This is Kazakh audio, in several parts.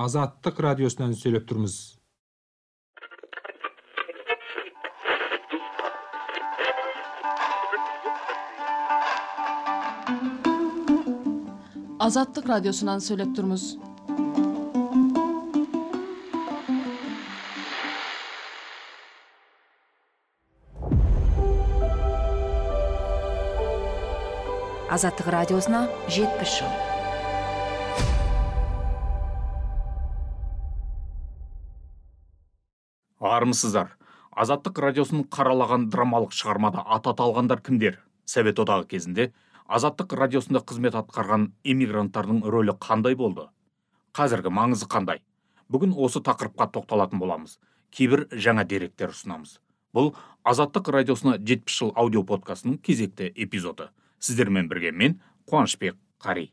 азаттык радиосунан сүйлөп турмуз азаттык радиосунан сүйлөп турмуз азаттык радиосуна жетимиш жыл армысыздар. Азаттык радиосун каралаган драмалык чыгармада аты аталгандар кимдер совет одагы кезинде азаттык радиосунда кызмет аткарган эмигранттардын рөлү кандай болду азыркы маңызы кандай бүгүн осы такырыпка токтолотун болобуз кээ бир жаңы деректер сунабыз бул азаттык радиосуна жетимиш жыл аудио подкастынын кезекти эпизоду сиздер менен бирге мен кубанычбек карый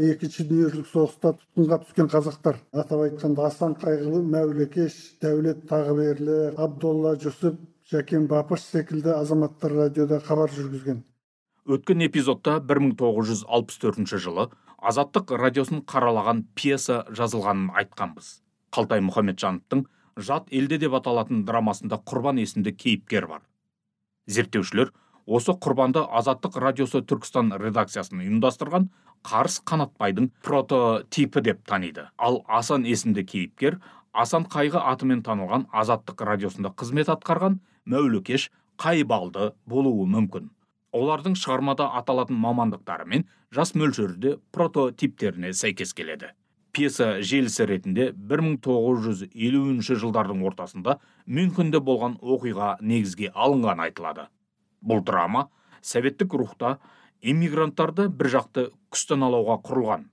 экинчи дүйнө жүзүлүк согуста туткунга түшкөн казактар атап айтканда асан кайгылы мамлекеш давлет тагыберле абдолла жусуп жакен бапыш секилди азаматтар бир миң тогуз жүз алпыс төртүнчү жылы азаттык радиосун каралаган пьеса жазылганын айтканбыз калтай мухамеджановдун жат элде деп аталатын драмасында курбан эсимде кейипкер бар. Зерттөөчүлөр осы құрбанды азаттық радиосы түркістан редакциясын ұйымдастырған қарыс қанатбайдың прототипі деп таниды. Ал асан есімді кейіпкер асан қайғы атымен танылған азаттық радиосында қызмет атқарған мәулікеш қайбалды болуы мүмкін. Олардың шығармада аталатын мамандықтары мен жас мөлшері де прототиптеріне сәйкес келеді. Пьеса желісі ретінде 1950 жылдардың ортасында мюнхенде болған оқиға негізге алынған айтылады. Бұл драма советтік рухта эмигранттарды бір жақты күстаналауға құрылған.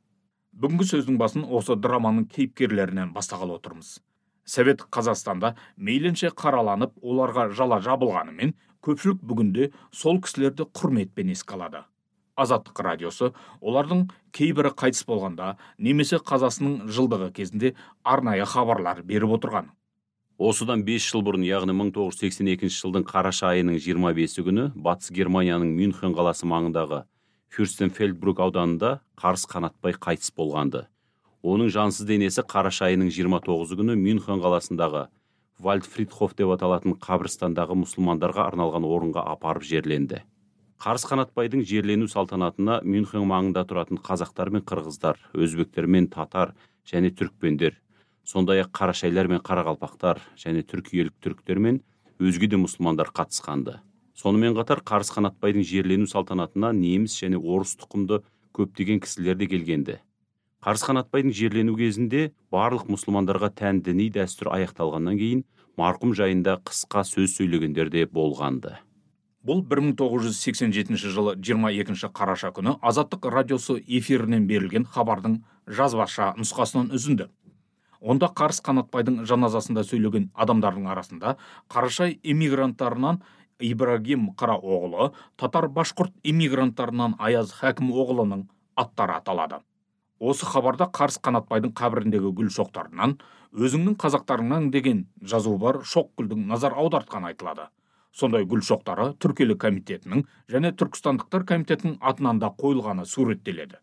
Бүгінгі сөздің басын осы драманың кейіпкерлерінен бастағалы отырмыз. Совет қазақстанда мейлінше қараланып оларға жала жабылғанымен көпшілік бүгінде сол кісілерді құрметпен еске алады. Азаттық радиосы олардың кейбірі қайтыс болғанда немесе қазасының жылдығы кезінде арнайы хабарлар беріп отырған. Осыдан бес жыл бұрын яғни 1982 жылдың қараша айының 25 күні батыс германияның мюнхен қаласы маңындағы фюрстенфельдбрук ауданында қарыс қанатбай қайтыс болғанды. Оның жансыз денесі қараша айының 29 күні мюнхен қаласындағы вальдфридхоф деп аталатын қабірстандағы мұсылмандарға арналған орынға апарып жерленді. Қарыс қанатбайдың жерлену салтанатына мюнхен маңында тұратын қазақтар мен қырғыздар өзбектер мен татар және түрікпендер сондай ақ қарашайлар мен қарақалпақтар және түркиелік түріктер мен өзге де мұсылмандар қатысқанды. Сонымен қатар қарыс қанатбайдың жерлену салтанатына неміс және орыс тұқымды көптеген кісілер де келгенді. Қарыс қанатбайдың жерлену кезінде барлық мұсылмандарға тән діни дәстүр аяқталғаннан кейін марқұм жайында қысқа сөз сөйлегендер де болғанды. Бұл 1987 жылы 22 қараша күні азаттық радиосы эфирінен берілген хабардың жазбаша нұсқасынан үзінді. Онда қарыс қанатбайдың жаназасында сөйлеген адамдардың арасында қарашай эмигранттарынан ибрагим қараоғлы татар башқұрт эмигранттарынан аяз оғлының аттары аталады. Осы хабарда қарыс қанатбайдың қабіріндегі гүл шоқтарынан өзіңнің қазақтарыңнан деген жазу бар шоқ гүлдің назар аудартқаны айтылады. Сондай гүл шоқтары түркелі комитетінің және түркістандықтар комитетінің атынан да қойылғаны суреттеледі.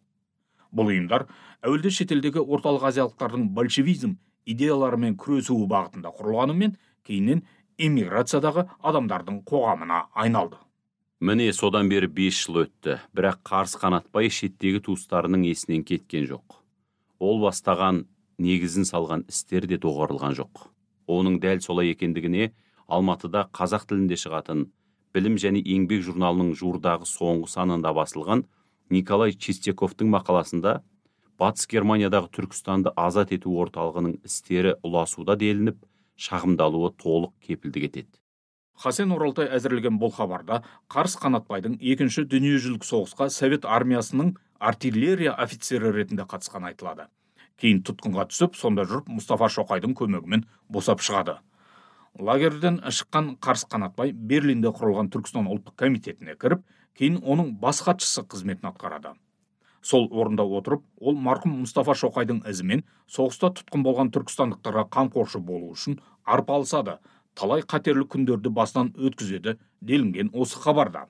Бұл ұйымдар әуелде шетелдегі орталық азиялықтардың большевизм идеяларымен күресуі бағытында құрылғанымен кейіннен эмиграциядағы адамдардың қоғамына айналды. Міне содан бері бес жыл өтті бірақ қарсы қанатбай шеттегі туыстарының есінен кеткен жоқ. Ол бастаған негізін салған істер де доғарылған жоқ. Оның дәл солай екендігіне алматыда қазақ тілінде шығатын білім және еңбек журналының жуырдағы соңғы санында басылған николай чистяковтың мақаласында батыс германиядағы түркістанды азат ету орталығының істері ұласуда делініп шағымдалуы толық кепілдік етеді хасен оралтай әзірлеген бұл хабарда қарс қанатбайдың екінші дүниежүзілік соғысқа совет армиясының артиллерия офицері ретінде қатысқаны айтылады. Кейін тұтқынға түсіп сонда жүріп мұстафа шоқайдың көмегімен босап шығады. Лагерьден шыққан қарс қанатбай берлинде құрылған түркістан ұлттық комитетіне кіріп кейін оның бас хатшысы қызметін атқарады. Сол орында отырып ол марқұм мұстафа шоқайдың ізімен соғыста тұтқын болған түркістандықтарға қамқоршы болу үшін арпалысады талай қатерлі күндерді басынан өткізеді делінген осы хабарда.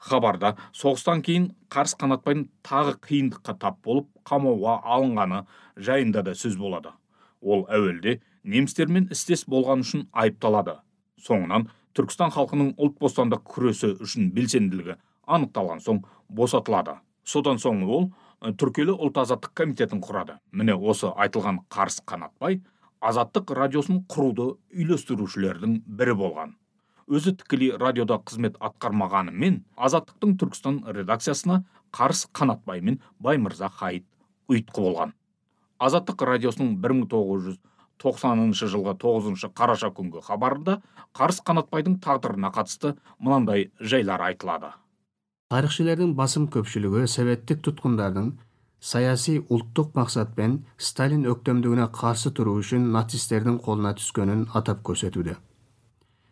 Хабарда соғыстан кейін қарс қанатбайдың тағы қиындыққа тап болып қамауға алынғаны жайында да сөз болады. Ол әуелде немістермен істес болған үшін айыпталады. Соңынан түркістан халқының ұлт бостандық күресі үшін белсенділігі анықталған соң босатылады. Содан соң ол түркелі ұлт азаттық комитетін құрады. Міне осы айтылған қарыс қанатбай азаттық радиосын құруды үйлестірушілердің бірі болған. Өзі тікелей радиода қызмет атқармағанымен азаттықтың түркістан редакциясына қарыс қанатбай мен баймырза хайт ұйытқы болған. Азаттық радиосының 1990 жылғы 9 қараша күнгі хабарында қарыс қанатбайдың тағдырына қатысты мынандай жайлар айтылады. Тарихшылардың басым көпшілігі советтік тұтқындардың саяси ұлттық мақсатпен сталин өктемдігіне қарсы тұру үшін нацистердің қолына түскенін атап көрсетуде.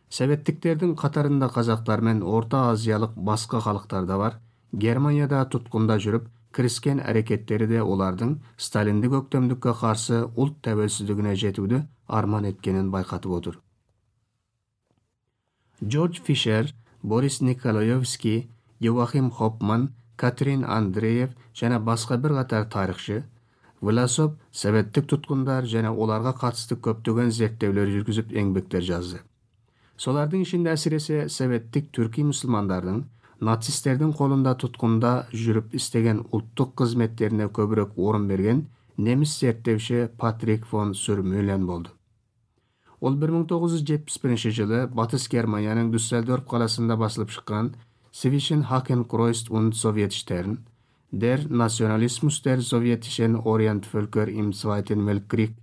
Советтіктердің қатарында қазақтар мен орта азиялық басқа халықтар да бар. Германияда тұтқында жүріп кіріскен әрекеттері де олардың сталиндік өктемдікке қарсы ұлт тәуелсіздігіне жетуді арман еткенін байқатып отыр. Джордж фишер борис николаевский йоахим хопман катрин андреев және басқа бір қатар тарихшы власов советтік тұтқындар және оларға қатысты көптеген зерттеулер жүргізіп еңбектер жазды. Солардың ішінде әсіресе советтік түрки мұсылмандардың нацистердің қолында тұтқында жүріп істеген ұлттық қызметтеріне көбірек орын берген неміс зерттеуші патрик фон сүрмюлен болды. Ол 1971 жылы батыс германияның дюссельдорф қаласында басылып шыққан свишен хакен кройст und Sowjetstern der Nationalismus der sowjetischen Orientvölker im Zweiten Weltkrieg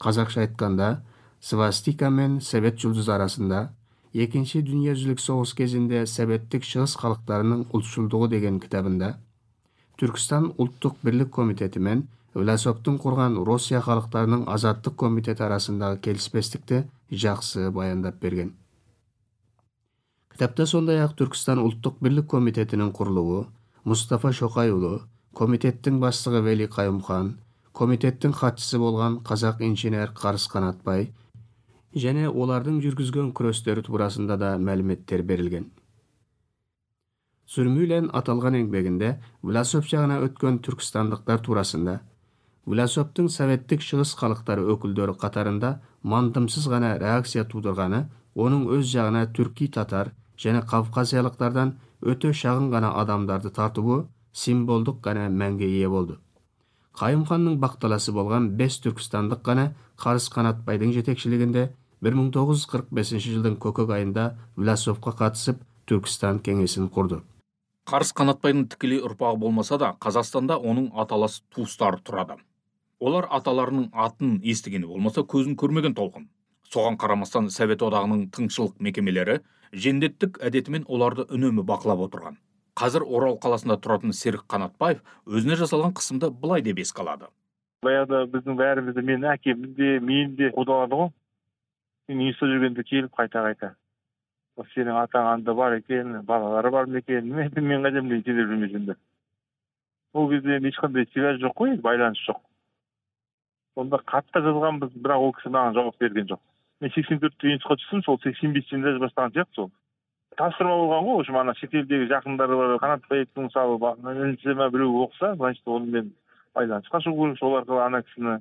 қазақша айтқанда свастика мен совет жұлдызы арасында екінші дүниежүзілік соғыс кезінде советтік шығыс халықтарының ұлтшылдығы деген кітабында түркістан ұлттық бірлік комитеті мен власовтың құрған россия халықтарының азаттық комитеті арасындағы келіспестікті жақсы баяндап берген. Кітапта сондай ақ түркістан ұлттық бірлік комитетінің құрылуы мұстафа шоқайұлы комитеттің бастығы вели қайымхан комитеттің хатшысы болған қазақ инженер қарыс қанатбай және олардың жүргізген күрестері турасында да мәліметтер берілген. Сүрмюлен аталған еңбегінде власов жағына өткен түркістандықтар турасында власовтың советтік шығыс халықтары өкілдері қатарында мандымсыз ғана реакция тудырғаны оның өз жағына түрки татар және кавказиялықтардан өте шағын ғана адамдарды тартуы символдық ғана мәнге ие болды. Қайымханның бақталасы болған бес түркістандық қана қарыс қанатбайдың жетекшілігінде 1945 жылдың көкөк айында власовқа қатысып түркістан кеңесін құрды. Қарыс қанатбайдың тікелей ұрпағы болмаса да қазақстанда оның аталас туыстары тұрады. Олар аталарының атын естігені болмаса көзін көрмеген толқын. Соған қарамастан совет одағының тыңшылық мекемелері жендеттік әдетімен оларды үнемі бақылап отырған. Қазір орал қаласында тұратын серік қанатбаев өзіне жасалған қысымды былай деп еске алады. Баяғыда біздің бәрімізді менің әкемді де мені де қудалады ғой. Мен институтта жүргенде келіп қайта қайта. Сенің атаң анда бар екен балалары бар ма екен. Мен қайдан білейін сендер білмесеңдер ол кезде енді ешқандай связь жоқ қой байланыс жоқ. Сонда хатта жазғанбыз бірақ ол кісі маған жауап берген жоқ. Мен сексен төртте институтқа түстім сол сексен бестен бастаған сияқты сол тапсырма болған ғой в общем ана шетелдегі жақындары бар қанатбаевтың мысалы інісі ма біреу оқыса значит онымен байланысқа шығу керек сол арқылы ана кісіні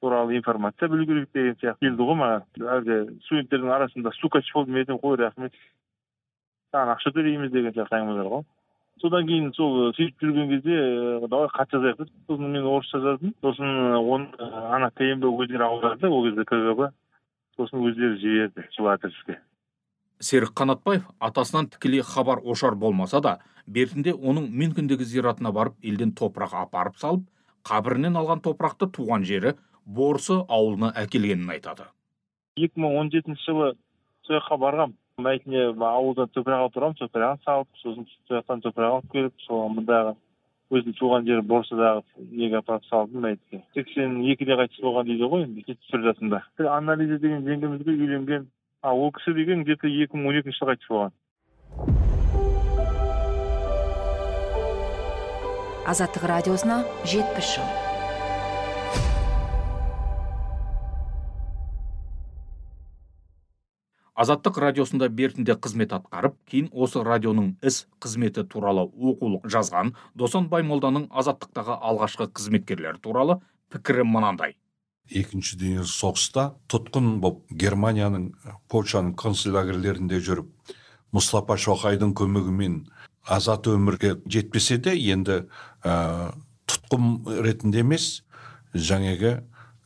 туралы информация білу керек деген сияқты келді ғой маған. Әлгі студенттердің арасында стукач болдым мен айтамын қой рахмет. Саған ақша төлейміз деген сияқты әңгімелер ғой. Содан кейін сол сөйтіп жүрген кезде давай хат жазайық дедік сосын мен орысша жаздым. Сосын оны ана кмб өздері аударды ол кезде кгб. Сосын өздері жіберді сол адреске серік қанатбаев атасынан тікелей хабар ошар болмаса да бертінде оның мюнхендегі зиратына барып елден топырақ апарып салып қабірінен алған топырақты туған жері борсы ауылына әкелгенін айтады. екі мың он жетінші жылы сол жаққа барғанмын мәйітіне ауылдан топырақ алып тұрғанмын топырағын салып сосын сол жақтан топырақ алып келіп соған мұндағы өзінің туған жері борсыдағы неге апарып салдым мәйітке сексен екіде қайтыс болған дейді ғой енді жетпіс бір жасында. Анализа деген жеңгемізге үйленген а ол кісі деген где то екі мың он екінші жылы қайтыс болған азаттық радиосына жетпіс жыл. Азаттық радиосында бертінде қызмет атқарып кейін осы радионың іс қызметі туралы оқулық жазған досан баймолданың азаттықтағы алғашқы қызметкерлері туралы пікірі мынандай. Екінші дүниежүзілік соғыста тұтқын болып германияның польшаның концлагерлерінде жүріп мұстапа шоқайдың көмегімен азат өмірге жетпесе де енді ә, тұтқын ретінде емес жаңағы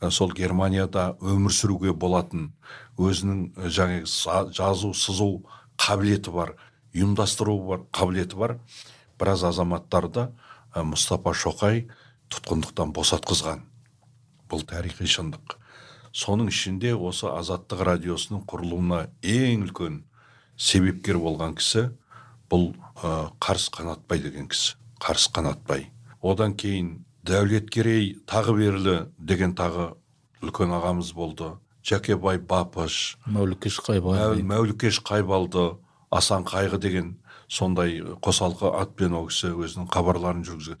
сол германияда өмір сүруге болатын өзінің жаңағы жазу сызу қабілеті бар ұйымдастыру бар қабілеті бар. Біраз азаматтарды мұстапа шоқай тұтқындықтан босатқызған. Бұл тарихи шындық. Соның ішінде осы азаттық радиосының құрылуына ең үлкен себепкер болған кісі бұл ә, қарыс қанатбай деген кісі. Қарыс қанатбай. Одан кейін дәулеткерей тағыберлі деген тағы үлкен ағамыз болды. Жәкебай бапыш. Мәулікеш қайбалды мәулікеш қайбалды асан қайғы деген сондай қосалқы атпен ол кісі өзінің хабарларын жүргізген.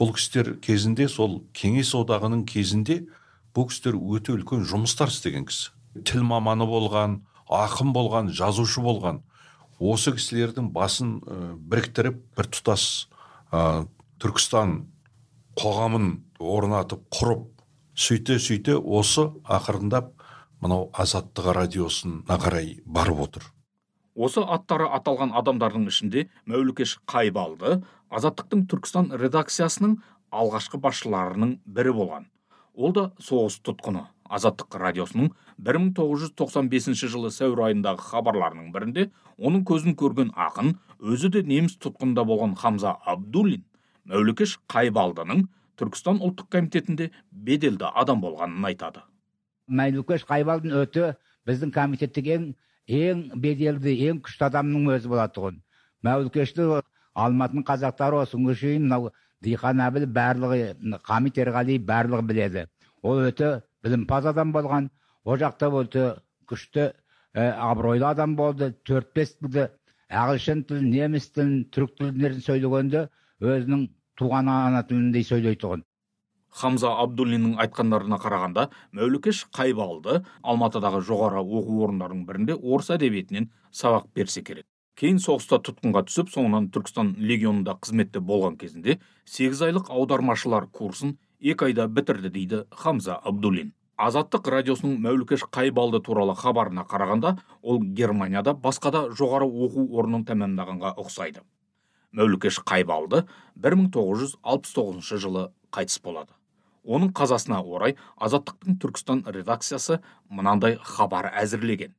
Бұл кісілер кезінде сол кеңес одағының кезінде бұл кісілер өте үлкен жұмыстар істеген кісі. Тіл маманы болған ақын болған жазушы болған. Осы кісілердің басын біріктіріп бір тұтас ә, түркістан қоғамын орнатып құрып сөйте сөйте осы ақырындап мынау азаттық радиосына қарай барып отыр. Осы аттары аталған адамдардың ішінде мәулікеш қайбалды азаттықтың түркістан редакциясының алғашқы басшыларының бірі болған. Ол да соғыс тұтқыны. Азаттық радиосының 1995 жылы сәуір айындағы хабарларының бірінде оның көзін көрген ақын өзі де неміс тұтқында болған хамза абдуллин мәулікеш қайбалдының түркістан ұлттық комитетінде беделді адам болғанын айтады. Мәулікеш қайбалдин өте біздің комитеттегі ең ең беделді ең күшті адамның өзі болатын тұғын мәулікешті алматының қазақтары осыға шейін мынау диқан әбіл барлығы хамит ерғали барлығы біледі. Ол өте білімпаз адам болған. Ол жақта өте күшті ә, абыройлы адам болды. Төрт бес тілді ағылшын тілін неміс тілін түрік тілдерін сөйлегенде өзінің туған ана тіліндей сөйлейтұғын. Хамза абдуллиннің айтқандарына қарағанда мәулікеш қайбалды алматыдағы жоғары оқу орындарының бірінде орыс әдебиетінен сабақ берсе керек. Кейін соғыста тұтқынға түсіп соңынан түркістан легионында қызметте болған кезінде сегіз айлық аудармашылар курсын екі айда бітірді дейді хамза абдуллин. Азаттық радиосының мәулікеш қайбалды туралы хабарына қарағанда ол германияда басқа да жоғары оқу орнын тәмамдағанға ұқсайды. Мәулікеш қайбалды 1969 жылы қайтыс болады. Оның қазасына орай азаттықтың түркістан редакциясы мынандай хабар әзірлеген.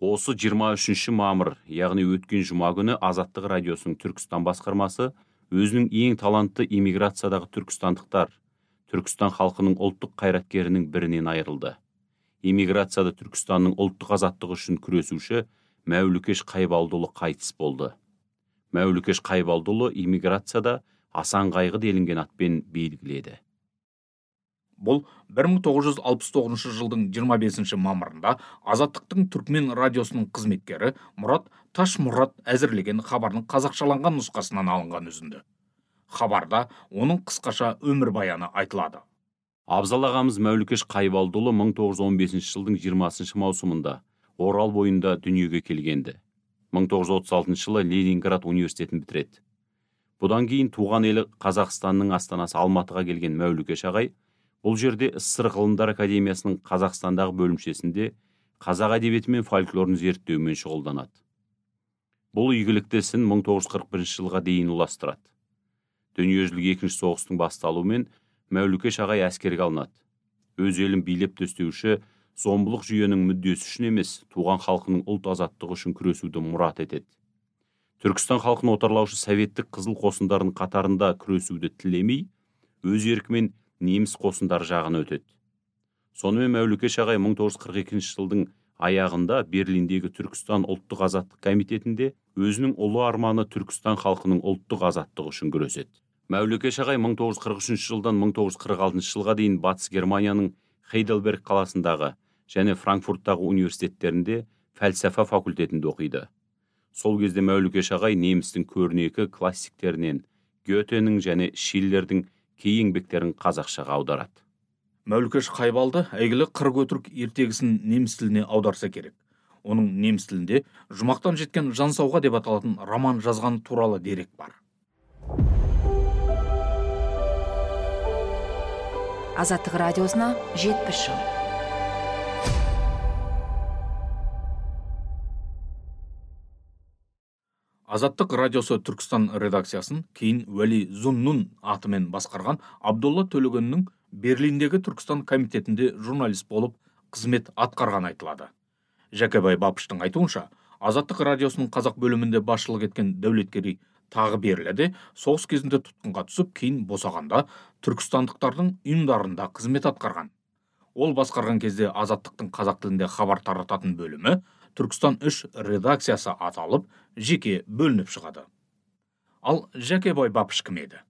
Осы 23 мамыр яғни өткен жұма күні азаттық радиосының түркістан басқармасы өзінің ең талантты иммиграциядағы түркістандықтар түркістан халқының ұлттық қайраткерінің бірінен айырылды. Иммиграцияда түркістанның ұлттық азаттығы үшін күресуші мәулікеш қайбалдыұлы қайтыс болды. Мәулікеш қайбалдыұлы иммиграцияда асан қайғы делінген атпен белгіледі бұл 1969 жылдың 25 мамырында азаттықтың түркмен радиосының қызметкері мұрат ташмұрат әзірлеген хабардың қазақшаланған нұсқасынан алынған үзінді. Хабарда оның қысқаша өмірбаяны айтылады. Абзал ағамыз мәулікеш қайбалдыұлы 1915 жылдың 20 маусымында орал бойында дүниеге келгенді. 1936 жылы ленинград университетін бітіреді. Бұдан кейін туған елі қазақстанның астанасы алматыға келген мәулікеш ағай бұл жерде сср ғылымдар академиясының қазақстандағы бөлімшесінде қазақ әдебиеті мен фольклорын зерттеумен шұғылданады. Бұл игілікті ісін 1941 жылға дейін ұластырады. Дүниежүзілік екінші соғыстың басталуымен мәулікеш ағай әскерге алынады. Өз елін билеп төстеуші зомбылық жүйенің мүддесі үшін емес туған халқының ұлт азаттығы үшін күресуді мұрат етеді. Түркістан халқын отарлаушы советтік қызыл қосындардың қатарында күресуді тілемей өз еркімен неміс қосындары жағына өтеді. Сонымен мәулікеш ағай 1942 жылдың аяғында берлиндегі түркістан ұлттық азаттық комитетінде өзінің ұлы арманы түркістан халқының ұлттық азаттығы үшін күреседі. Мәулікеш ағай 1943 жылдан 1946 жылға дейін батыс германияның хейдельберг қаласындағы және франкфурттағы университеттерінде фәлсафа факультетінде оқиды. Сол кезде мәулікеш ағай немістің көрнекі классиктерінен гетенің және шиллердің кей еңбектерін қазақшаға аударады. Мәулікеш қайбалды әйгілі қырық өтірік ертегісін неміс тіліне аударса керек. Оның неміс тілінде жұмақтан жеткен жансауға деп аталатын роман жазған туралы дерек бар. Азаттық радиосына жетпіс жыл. Азаттық радиосы түркістан редакциясын кейін уәли зуннун атымен басқарған абдолла төлегеннің берлиндегі түркістан комитетінде журналист болып қызмет атқарған айтылады. Жәкебай бапыштың айтуынша азаттық радиосының қазақ бөлімінде басшылық еткен дәулеткерей тағыберлі де соғыс кезінде тұтқынға түсіп кейін босағанда түркістандықтардың ұйымдарында қызмет атқарған. Ол басқарған кезде азаттықтың қазақ тілінде хабар тарататын бөлімі түркістан үш редакциясы аталып жеке бөлініп шығады. Ал жәкебай бапыш кім еді?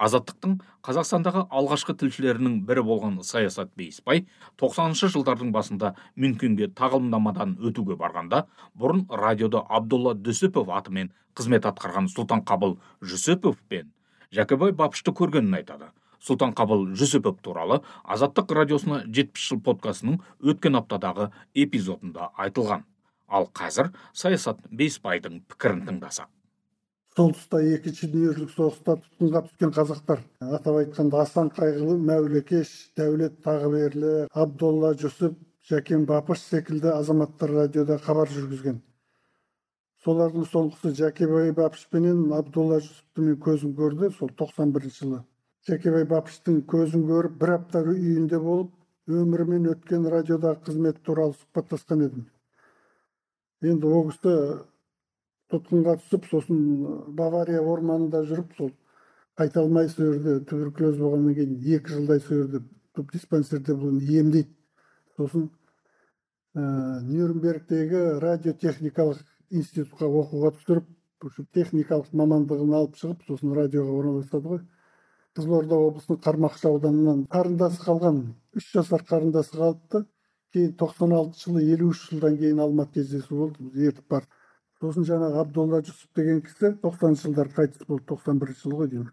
Азаттықтың қазақстандағы алғашқы тілшілерінің бірі болған саясат бейсбай 90 жылдардың басында мюнхенге тағылымдамадан өтуге барғанда бұрын радиода абдулла дүсіпов атымен қызмет атқарған сұлтан қабыл жүсіпов пен жәкебай бапышты көргенін айтады. Сұлтан қабыл жүсіпов туралы азаттық радиосына жетпіс жыл подкастының өткен аптадағы эпизодында айтылған. Ал қазір саясат бейсбайдың пікірін тыңдасақ. Сол тұста екінші дүниежүзілік соғыста тұтқынға түскен қазақтар. Атап айтқанда асан қайғылы мәулекеш дәулет тағыберлі абдолла жүсіп жәкен бапыш секілді азаматтар радиода хабар жүргізген. Солардың соңғысы жәкебай бапышпенен абдолла жүсіпті мен көзім көрді сол 91 жылы. Жәкебай бапыштың көзін көріп бір апта үйінде болып өмірімен өткен радиодағы қызмет туралы сұхбаттасқан едім енді ол кісі тұтқынға түсіп сосын бавария орманында жүріп сол қайта алмай сол жерде туберкулез болғаннан кейін екі жылдай сол жерде диспансерде емдейді сосын ә, нюрнбергтегі радиотехникалық институтқа оқуға түсіріп техникалық мамандығын алып шығып сосын радиоға орналасады ғой қызылорда облысының қармақшы ауданынан қарындасы қалған үш жасар қарындасы қалыпты. Кейін тоқсан алтыншы жылы елу үш жылдан кейін алматы кездесу болды ертіп бардық. Сосын жаңағы абдолла жүсіп деген кісі тоқсаныншы жылдары қайтыс болды тоқсан бірінші жылы ғой деймін.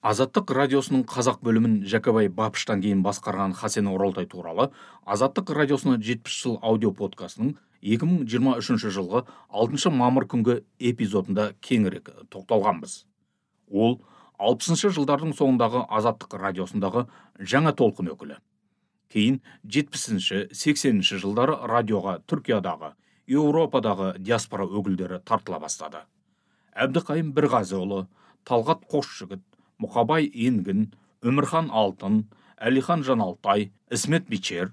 Азаттық радиосының қазақ бөлімін жәкебай бапыштан кейін басқарған хасен оралтай туралы азаттық радиосына жетпіс жыл аудио подкастының 2023 жылғы 6 мамыр күнгі эпизодында кеңірек тоқталғанбыз. Ол алпысыншы жылдардың соңындағы азаттық радиосындағы жаңа толқын өкілі. Кейін жетпісінші сексенінші жылдары радиоға түркиядағы еуропадағы диаспора өкілдері тартыла бастады. Әбдіқайым бірғазыұлы талғат қосжігіт мұқабай енгін өмірхан алтын әлихан жаналтай ісмет бичер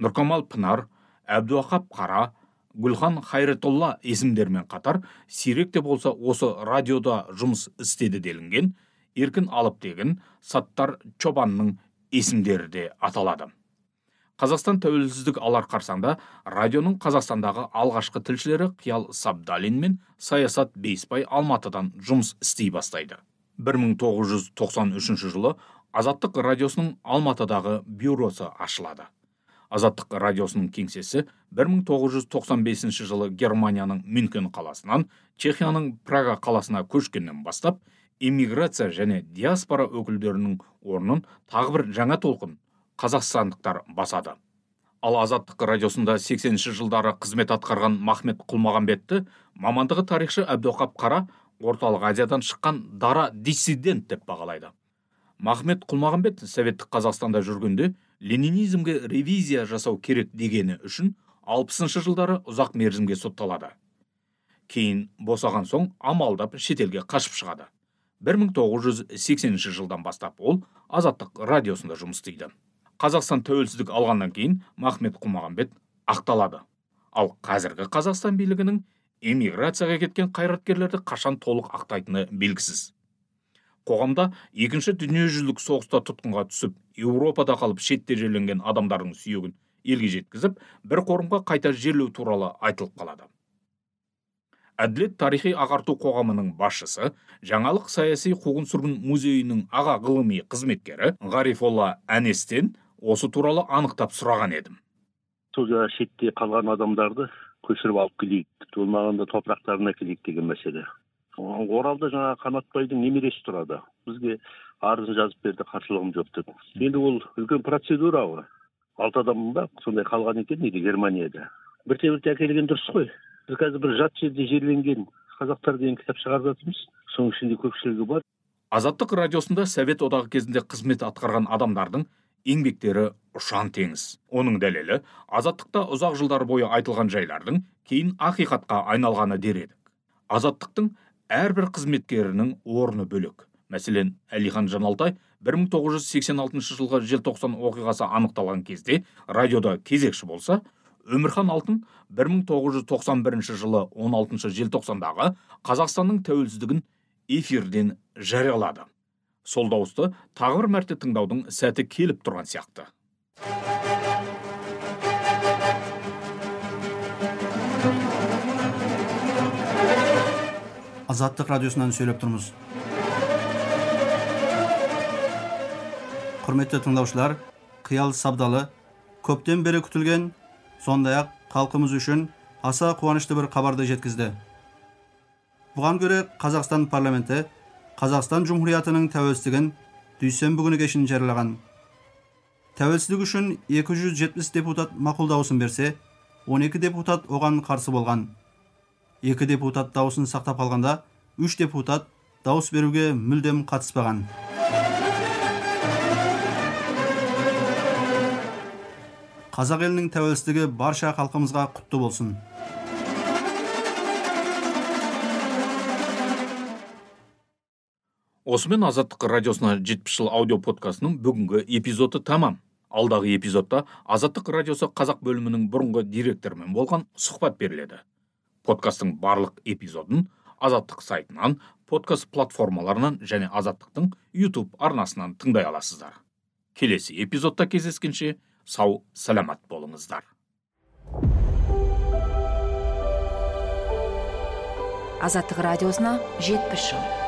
нұркамал пынар әбдіуақап қара гүлхан хайретолла есімдермен қатар сирек те болса осы радиода жұмыс істеді делінген еркін алыптегін саттар чобанның есімдері де аталады. Қазақстан тәуелсіздік алар қарсаңда радионың қазақстандағы алғашқы тілшілері қиял сабдалин мен саясат бейсбай алматыдан жұмыс істей бастайды. 1993 жылы азаттық радиосының алматыдағы бюросы ашылады. Азаттық радиосының кеңсесі 1995 жылы германияның мюнхен қаласынан чехияның прага қаласына көшкеннен бастап иммиграция және диаспора өкілдерінің орнын тағы бір жаңа толқын қазақстандықтар басады. Ал азаттық радиосында 80 жылдары қызмет атқарған махмет құлмағанбетті мамандығы тарихшы әбдіуақап қара орталық азиядан шыққан дара диссидент деп бағалайды. Махмет құлмағанбет советтік қазақстанда жүргенде ленинизмге ревизия жасау керек дегені үшін алпысыншы жылдары ұзақ мерзімге сотталады. Кейін босаған соң амалдап шетелге қашып шығады. 1980 жылдан бастап ол азаттық радиосында жұмыс істейді. Қазақстан тәуелсіздік алғаннан кейін махмет құлмағанбет ақталады. Ал қазіргі қазақстан билігінің эмиграцияға кеткен қайраткерлерді қашан толық ақтайтыны белгісіз. Қоғамда екінші дүниежүзілік соғыста тұтқынға түсіп еуропада қалып шетте жерленген адамдардың сүйегін елге жеткізіп бір қорымға қайта жерлеу туралы айтылып қалады. Әділет тарихи ағарту қоғамының басшысы жаңалық саяси қуғын сүргін музейінің аға ғылыми қызметкері ғарифолла әнестен осы туралы анықтап сұраған едім. Сол жаңағы шетте қалған адамдарды көшіріп алып келейік болмағанда топырақтарына әкелейік деген мәселе. Оралда жаңағы қанатбайдың немересі тұрады. Бізге арызын жазып берді қарсылығым жоқ деп енді ол үлкен процедура ғой. Алты адам ба сондай қалған екен дейді германияда? Бірте бірте әкелген дұрыс қой. Біз қазір бір жат жерде жерленген қазақтар деген кітап шығарып жатырмыз. Соның ішінде көпшілігі бар. Азаттық радиосында совет одағы кезінде қызмет атқарған адамдардың еңбектері ұшан теңіз. Оның дәлелі азаттықта ұзақ жылдар бойы айтылған жайлардың кейін ақиқатқа айналғаны дер едік. Азаттықтың әрбір қызметкерінің орны бөлек. Мәселен әлихан жаналтай 1986 жылғы желтоқсан оқиғасы анықталған кезде радиода кезекші болса өмірхан алтын 1991 жылы 16 желтоқсандағы қазақстанның тәуелсіздігін эфирден жариялады. Сол дауысты тағы бір мәрте тыңдаудың сәті келіп тұрған сияқты. Азаттық радиосынан сөйлеп тұрмыз. Құрметті тыңдаушылар қиял сабдалы көптен бері күтілген сондай ақ халқымыз үшін аса қуанышты бір хабарды жеткізді. Бұған көре қазақстан парламенті қазақстан жұмһуриятының тәуелсіздігін дүйсенбі күні кешін жариялаған. Тәуелсіздік үшін 270 депутат мақұл дауысын берсе 12 депутат оған қарсы болған. Екі депутат дауысын сақтап қалғанда үш депутат дауыс беруге мүлдем қатыспаған. Қазақ елінің тәуелсіздігі барша халқымызға құтты болсын. Осымен азаттық радиосына жетпіс жыл аудио подкастының бүгінгі эпизоды тамам. Алдағы эпизодта азаттық радиосы қазақ бөлімінің бұрынғы директорымен болған сұхбат беріледі. Подкасттың барлық эпизодын азаттық сайтынан подкаст платформаларынан және азаттықтың YouTube арнасынан тыңдай аласыздар. Келесі эпизодта кездескенше сау саламат болыңыздар азаттық радиосына жетпіс жыл